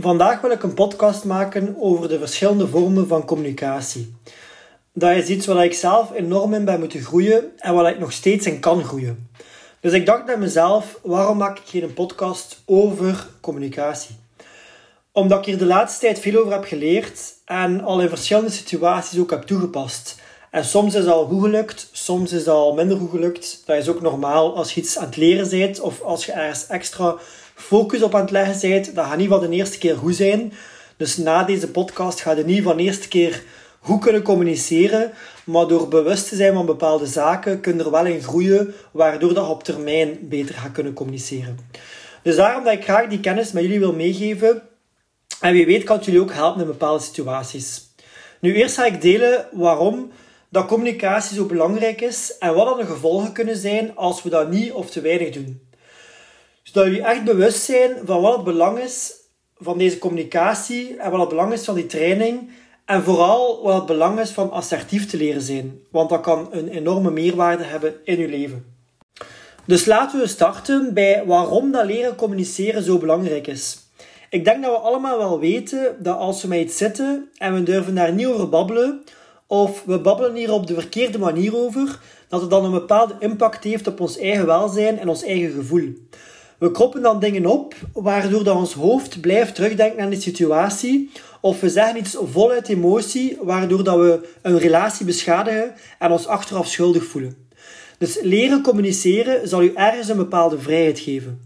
Vandaag wil ik een podcast maken over de verschillende vormen van communicatie. Dat is iets waar ik zelf enorm in ben moeten groeien en waar ik nog steeds in kan groeien. Dus ik dacht bij mezelf, waarom maak ik geen podcast over communicatie? Omdat ik hier de laatste tijd veel over heb geleerd en al in verschillende situaties ook heb toegepast. En soms is al goed gelukt, soms is al minder goed gelukt. Dat is ook normaal als je iets aan het leren bent of als je ergens extra focus op aan het leggen bent. Dat gaat niet van de eerste keer goed zijn. Dus na deze podcast ga je niet van de eerste keer goed kunnen communiceren. Maar door bewust te zijn van bepaalde zaken kun je er wel in groeien, waardoor dat op termijn beter gaat kunnen communiceren. Dus daarom dat ik graag die kennis met jullie wil meegeven. En wie weet kan het jullie ook helpen in bepaalde situaties. Nu, eerst ga ik delen waarom dat communicatie zo belangrijk is en wat dan de gevolgen kunnen zijn als we dat niet of te weinig doen. Zodat jullie echt bewust zijn van wat het belang is van deze communicatie en wat het belang is van die training en vooral wat het belang is van assertief te leren zijn, want dat kan een enorme meerwaarde hebben in je leven. Dus laten we starten bij waarom dat leren communiceren zo belangrijk is. Ik denk dat we allemaal wel weten dat als we met iets zitten en we durven daar niet over babbelen, of we babbelen hier op de verkeerde manier over, dat het dan een bepaalde impact heeft op ons eigen welzijn en ons eigen gevoel. We kroppen dan dingen op, waardoor dat ons hoofd blijft terugdenken aan die situatie, of we zeggen iets voluit emotie, waardoor dat we een relatie beschadigen en ons achteraf schuldig voelen. Dus leren communiceren zal u ergens een bepaalde vrijheid geven.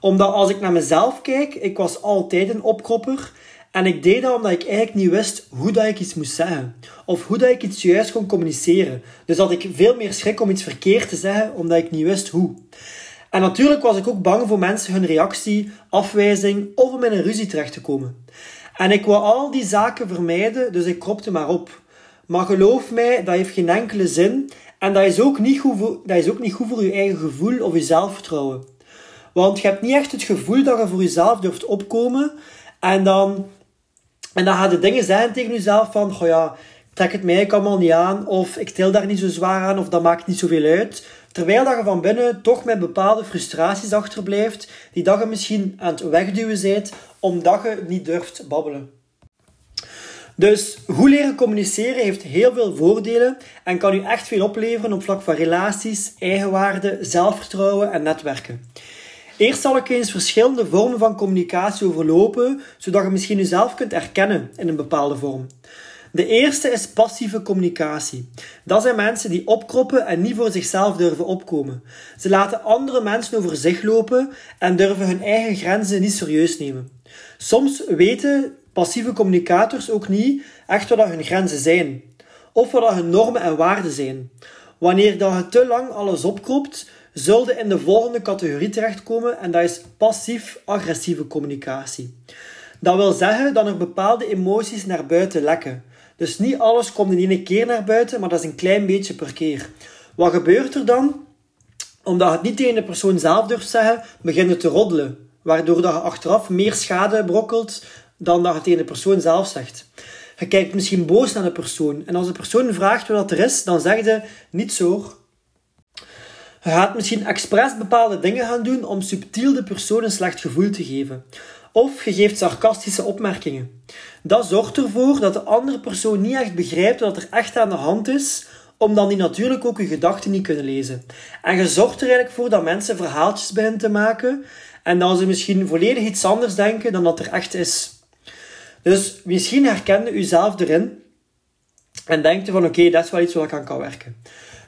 Omdat als ik naar mezelf kijk, ik was altijd een opkropper en ik deed dat omdat ik eigenlijk niet wist hoe dat ik iets moest zeggen. Of hoe dat ik iets juist kon communiceren. Dus had ik veel meer schrik om iets verkeerd te zeggen, omdat ik niet wist hoe. En natuurlijk was ik ook bang voor mensen hun reactie, afwijzing of om in een ruzie terecht te komen. En ik wou al die zaken vermijden, dus ik kropte maar op. Maar geloof mij, dat heeft geen enkele zin. En dat is ook niet goed voor, dat is ook niet goed voor je eigen gevoel of je zelfvertrouwen. Want je hebt niet echt het gevoel dat je voor jezelf durft opkomen. En dan en dan ga je dingen zeggen tegen jezelf van, goh ja, trek het mij allemaal niet aan, of ik til daar niet zo zwaar aan, of dat maakt niet zoveel uit. Terwijl dat je van binnen toch met bepaalde frustraties achterblijft, die dat je misschien aan het wegduwen bent, omdat je niet durft babbelen. Dus hoe leren communiceren heeft heel veel voordelen en kan u echt veel opleveren op vlak van relaties, eigenwaarde, zelfvertrouwen en netwerken. Eerst zal ik eens verschillende vormen van communicatie overlopen, zodat je misschien jezelf kunt herkennen in een bepaalde vorm. De eerste is passieve communicatie. Dat zijn mensen die opkroppen en niet voor zichzelf durven opkomen. Ze laten andere mensen over zich lopen en durven hun eigen grenzen niet serieus nemen. Soms weten passieve communicators ook niet echt wat hun grenzen zijn, of wat hun normen en waarden zijn. Wanneer dat je te lang alles opkropt, zullen in de volgende categorie terechtkomen en dat is passief-agressieve communicatie. Dat wil zeggen dat er bepaalde emoties naar buiten lekken. Dus niet alles komt in één keer naar buiten, maar dat is een klein beetje per keer. Wat gebeurt er dan? Omdat het niet tegen de persoon zelf durft zeggen, begint het te roddelen. Waardoor dat je achteraf meer schade brokkelt dan dat het tegen de persoon zelf zegt. Je kijkt misschien boos naar de persoon. En als de persoon vraagt wat er is, dan zeg je niet zo. Je gaat misschien expres bepaalde dingen gaan doen om subtiel de persoon een slecht gevoel te geven. Of je geeft sarcastische opmerkingen. Dat zorgt ervoor dat de andere persoon niet echt begrijpt wat er echt aan de hand is, omdat die natuurlijk ook je gedachten niet kunnen lezen. En je zorgt er eigenlijk voor dat mensen verhaaltjes beginnen te maken en dat ze misschien volledig iets anders denken dan dat er echt is. Dus misschien herkende u zelf erin en denkt van oké, dat is wel iets waar ik aan kan werken.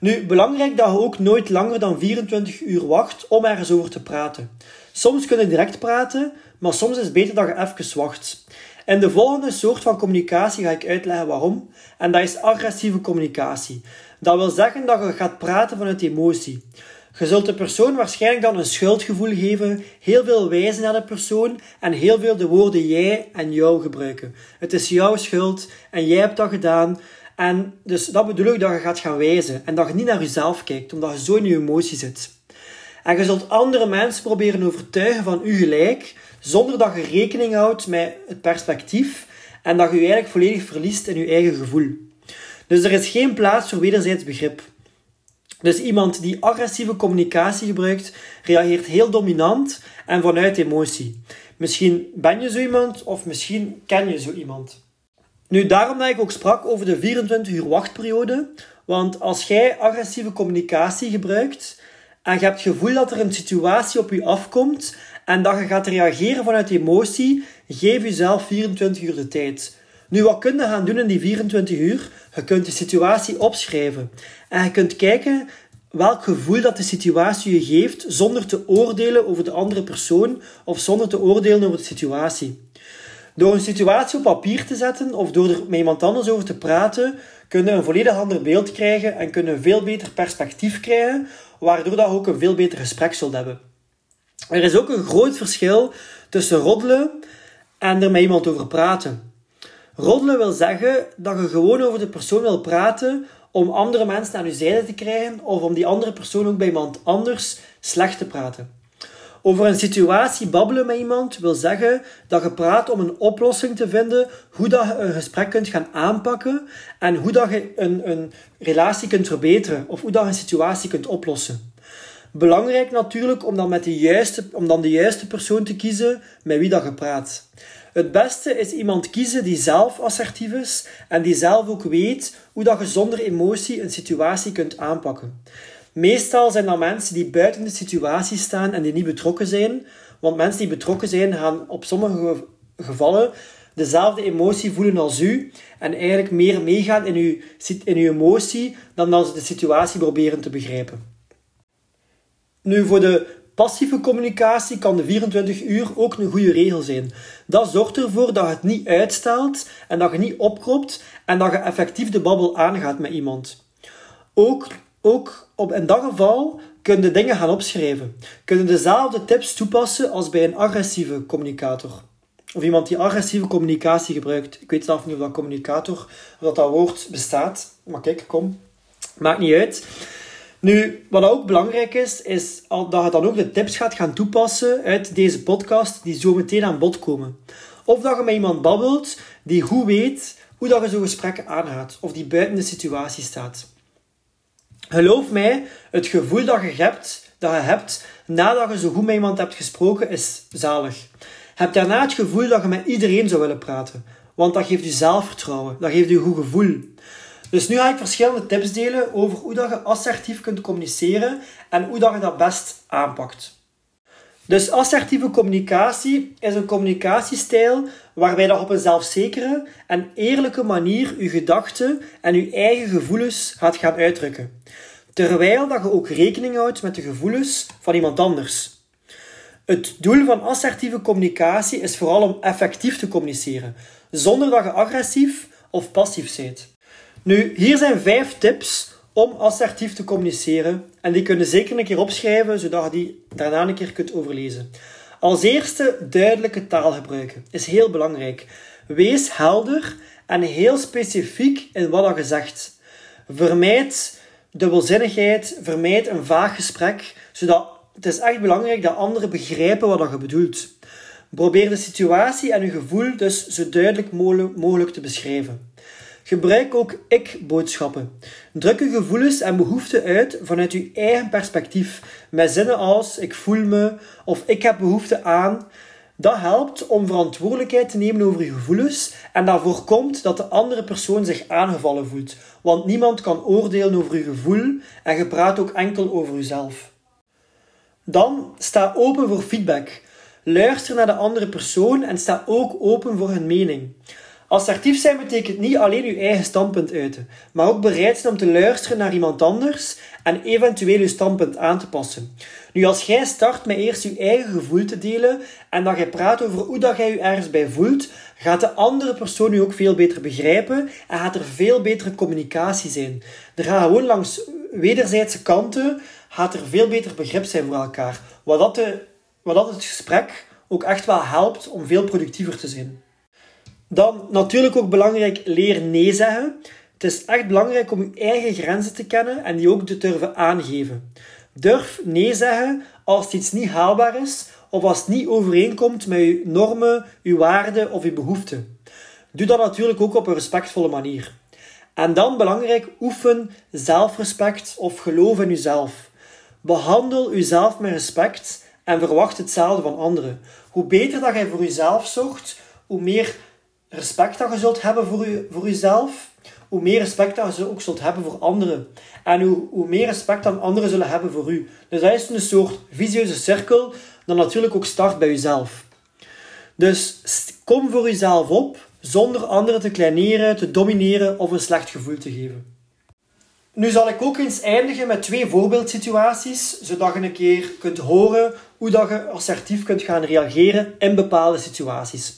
Nu, belangrijk dat je ook nooit langer dan 24 uur wacht om ergens over te praten. Soms kun je direct praten, maar soms is het beter dat je even wacht. In de volgende soort van communicatie ga ik uitleggen waarom. En dat is agressieve communicatie. Dat wil zeggen dat je gaat praten vanuit emotie. Je zult de persoon waarschijnlijk dan een schuldgevoel geven, heel veel wijzen naar de persoon en heel veel de woorden jij en jou gebruiken. Het is jouw schuld en jij hebt dat gedaan. En dus dat bedoel ik dat je gaat gaan wijzen en dat je niet naar jezelf kijkt, omdat je zo in je emotie zit. En je zult andere mensen proberen overtuigen van je gelijk, zonder dat je rekening houdt met het perspectief en dat je je eigenlijk volledig verliest in je eigen gevoel. Dus er is geen plaats voor wederzijds begrip. Dus iemand die agressieve communicatie gebruikt, reageert heel dominant en vanuit emotie. Misschien ben je zo iemand of misschien ken je zo iemand. Nu, daarom dat ik ook sprak over de 24 uur wachtperiode. Want als jij agressieve communicatie gebruikt en je hebt het gevoel dat er een situatie op je afkomt en dat je gaat reageren vanuit emotie, geef jezelf 24 uur de tijd. Nu, wat kun je gaan doen in die 24 uur? Je kunt de situatie opschrijven. En je kunt kijken welk gevoel dat de situatie je geeft, zonder te oordelen over de andere persoon of zonder te oordelen over de situatie. Door een situatie op papier te zetten of door er met iemand anders over te praten, kunnen een volledig ander beeld krijgen en kunnen een veel beter perspectief krijgen, waardoor dat ook een veel beter gesprek zult hebben. Er is ook een groot verschil tussen roddelen en er met iemand over praten. Roddelen wil zeggen dat je gewoon over de persoon wil praten om andere mensen aan je zijde te krijgen of om die andere persoon ook bij iemand anders slecht te praten. Over een situatie babbelen met iemand wil zeggen dat je praat om een oplossing te vinden, hoe dat je een gesprek kunt gaan aanpakken en hoe dat je een, een relatie kunt verbeteren of hoe dat je een situatie kunt oplossen. Belangrijk natuurlijk om dan, met de juiste, om dan de juiste persoon te kiezen met wie dat je praat. Het beste is iemand kiezen die zelf assertief is en die zelf ook weet hoe dat je zonder emotie een situatie kunt aanpakken. Meestal zijn dat mensen die buiten de situatie staan en die niet betrokken zijn. Want mensen die betrokken zijn gaan op sommige gevallen dezelfde emotie voelen als u en eigenlijk meer meegaan in uw, in uw emotie dan dat ze de situatie proberen te begrijpen. Nu, voor de passieve communicatie kan de 24 uur ook een goede regel zijn. Dat zorgt ervoor dat je het niet uitstelt en dat je niet opkropt en dat je effectief de babbel aangaat met iemand. Ook, ook op, in dat geval kun je dingen gaan opschrijven. Kun je dezelfde tips toepassen als bij een agressieve communicator. Of iemand die agressieve communicatie gebruikt. Ik weet zelf niet of dat communicator, of dat, dat woord bestaat. Maar kijk, kom. Maakt niet uit. Nu, wat ook belangrijk is, is dat je dan ook de tips gaat gaan toepassen uit deze podcast die zo meteen aan bod komen. Of dat je met iemand babbelt die goed weet hoe dat je zo'n gesprek aangaat, of die buiten de situatie staat. Geloof mij, het gevoel dat je hebt, dat je hebt nadat je zo goed met iemand hebt gesproken, is zalig. Heb daarna het gevoel dat je met iedereen zou willen praten, want dat geeft je zelfvertrouwen, dat geeft je een goed gevoel. Dus nu ga ik verschillende tips delen over hoe dat je assertief kunt communiceren en hoe dat je dat best aanpakt. Dus assertieve communicatie is een communicatiestijl waarbij je op een zelfzekere en eerlijke manier je gedachten en je eigen gevoelens gaat gaan uitdrukken. Terwijl dat je ook rekening houdt met de gevoelens van iemand anders. Het doel van assertieve communicatie is vooral om effectief te communiceren, zonder dat je agressief of passief bent. Nu, hier zijn vijf tips om assertief te communiceren. En die kunnen zeker een keer opschrijven, zodat je die daarna een keer kunt overlezen. Als eerste, duidelijke taal gebruiken. Is heel belangrijk. Wees helder en heel specifiek in wat je zegt. Vermijd dubbelzinnigheid, vermijd een vaag gesprek, zodat het is echt belangrijk dat anderen begrijpen wat je bedoelt. Probeer de situatie en je gevoel dus zo duidelijk mogelijk te beschrijven. Gebruik ook ik-boodschappen. Druk je gevoelens en behoeften uit vanuit je eigen perspectief, met zinnen als ik voel me of ik heb behoefte aan. Dat helpt om verantwoordelijkheid te nemen over je gevoelens en dat voorkomt dat de andere persoon zich aangevallen voelt. Want niemand kan oordelen over je gevoel en je praat ook enkel over jezelf. Dan sta open voor feedback. Luister naar de andere persoon en sta ook open voor hun mening. Assertief zijn betekent niet alleen je eigen standpunt uiten, maar ook bereid zijn om te luisteren naar iemand anders en eventueel je standpunt aan te passen. Nu, als jij start met eerst je eigen gevoel te delen en dat jij praat over hoe dat jij je ergens bij voelt, gaat de andere persoon je ook veel beter begrijpen en gaat er veel betere communicatie zijn. Er gaat gewoon langs wederzijdse kanten gaat er veel beter begrip zijn voor elkaar. Wat dat, de, wat dat het gesprek ook echt wel helpt om veel productiever te zijn. Dan natuurlijk ook belangrijk, leer nee zeggen. Het is echt belangrijk om je eigen grenzen te kennen en die ook te durven aangeven. Durf nee zeggen als iets niet haalbaar is of als het niet overeenkomt met je normen, je waarden of je behoeften. Doe dat natuurlijk ook op een respectvolle manier. En dan belangrijk, oefen zelfrespect of geloof in jezelf. Behandel jezelf met respect en verwacht hetzelfde van anderen. Hoe beter dat jij voor jezelf zorgt, hoe meer respect dat je zult hebben voor, je, voor jezelf, hoe meer respect dat je ook zult hebben voor anderen. En hoe, hoe meer respect dan anderen zullen hebben voor u. Dus dat is een soort visieuze cirkel, dan natuurlijk ook start bij jezelf. Dus kom voor jezelf op, zonder anderen te kleineren, te domineren of een slecht gevoel te geven. Nu zal ik ook eens eindigen met twee voorbeeldsituaties, zodat je een keer kunt horen hoe dat je assertief kunt gaan reageren in bepaalde situaties.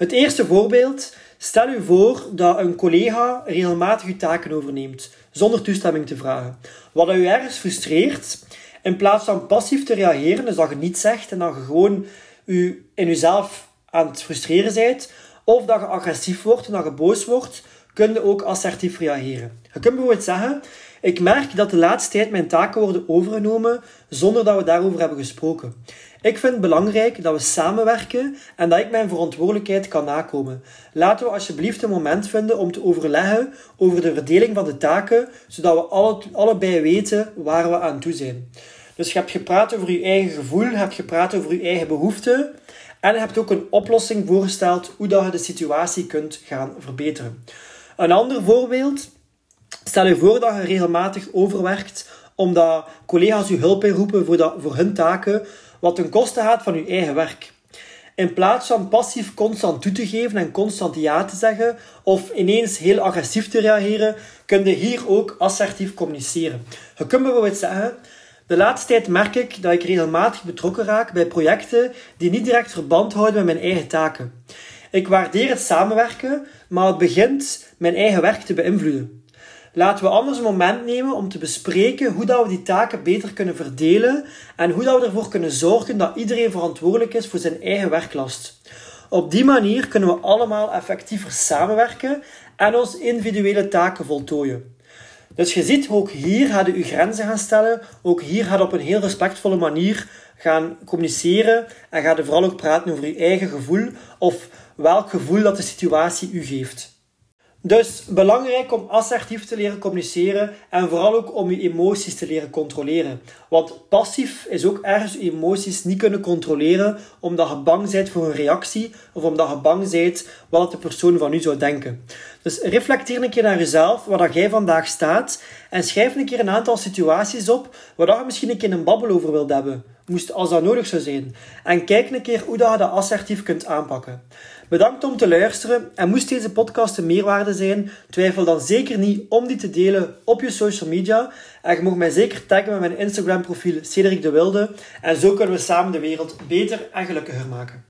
Het eerste voorbeeld, stel u voor dat een collega regelmatig uw taken overneemt, zonder toestemming te vragen. Wat u ergens frustreert, in plaats van passief te reageren, dus dat je niet zegt en dat je gewoon u in jezelf aan het frustreren bent, of dat je agressief wordt en dat je boos wordt, kun je ook assertief reageren. Je kunt bijvoorbeeld zeggen, ik merk dat de laatste tijd mijn taken worden overgenomen zonder dat we daarover hebben gesproken. Ik vind het belangrijk dat we samenwerken en dat ik mijn verantwoordelijkheid kan nakomen. Laten we alsjeblieft een moment vinden om te overleggen over de verdeling van de taken, zodat we alle, allebei weten waar we aan toe zijn. Dus je hebt gepraat over je eigen gevoel, je hebt gepraat over je eigen behoeften en je hebt ook een oplossing voorgesteld hoe dat je de situatie kunt gaan verbeteren. Een ander voorbeeld. Stel je voor dat je regelmatig overwerkt omdat collega's je hulp inroepen voor, dat, voor hun taken, wat ten koste gaat van je eigen werk. In plaats van passief constant toe te geven en constant ja te zeggen of ineens heel agressief te reageren, kun je hier ook assertief communiceren. Je kunt bijvoorbeeld zeggen: De laatste tijd merk ik dat ik regelmatig betrokken raak bij projecten die niet direct verband houden met mijn eigen taken. Ik waardeer het samenwerken, maar het begint mijn eigen werk te beïnvloeden. Laten we anders een moment nemen om te bespreken hoe dat we die taken beter kunnen verdelen en hoe dat we ervoor kunnen zorgen dat iedereen verantwoordelijk is voor zijn eigen werklast. Op die manier kunnen we allemaal effectiever samenwerken en onze individuele taken voltooien. Dus je ziet, ook hier ga je je grenzen gaan stellen. Ook hier ga je op een heel respectvolle manier gaan communiceren. En ga je vooral ook praten over je eigen gevoel of welk gevoel dat de situatie u geeft. Dus belangrijk om assertief te leren communiceren en vooral ook om je emoties te leren controleren. Want passief is ook ergens je emoties niet kunnen controleren omdat je bang bent voor een reactie of omdat je bang bent wat de persoon van u zou denken. Dus reflecteer een keer naar jezelf, waar jij vandaag staat en schrijf een keer een aantal situaties op waar je misschien een keer een babbel over wilt hebben, moest als dat nodig zou zijn. En kijk een keer hoe je dat assertief kunt aanpakken. Bedankt om te luisteren en moest deze podcast een meerwaarde zijn, twijfel dan zeker niet om die te delen op je social media. En je mag mij zeker taggen met mijn Instagram profiel Cedric de Wilde en zo kunnen we samen de wereld beter en gelukkiger maken.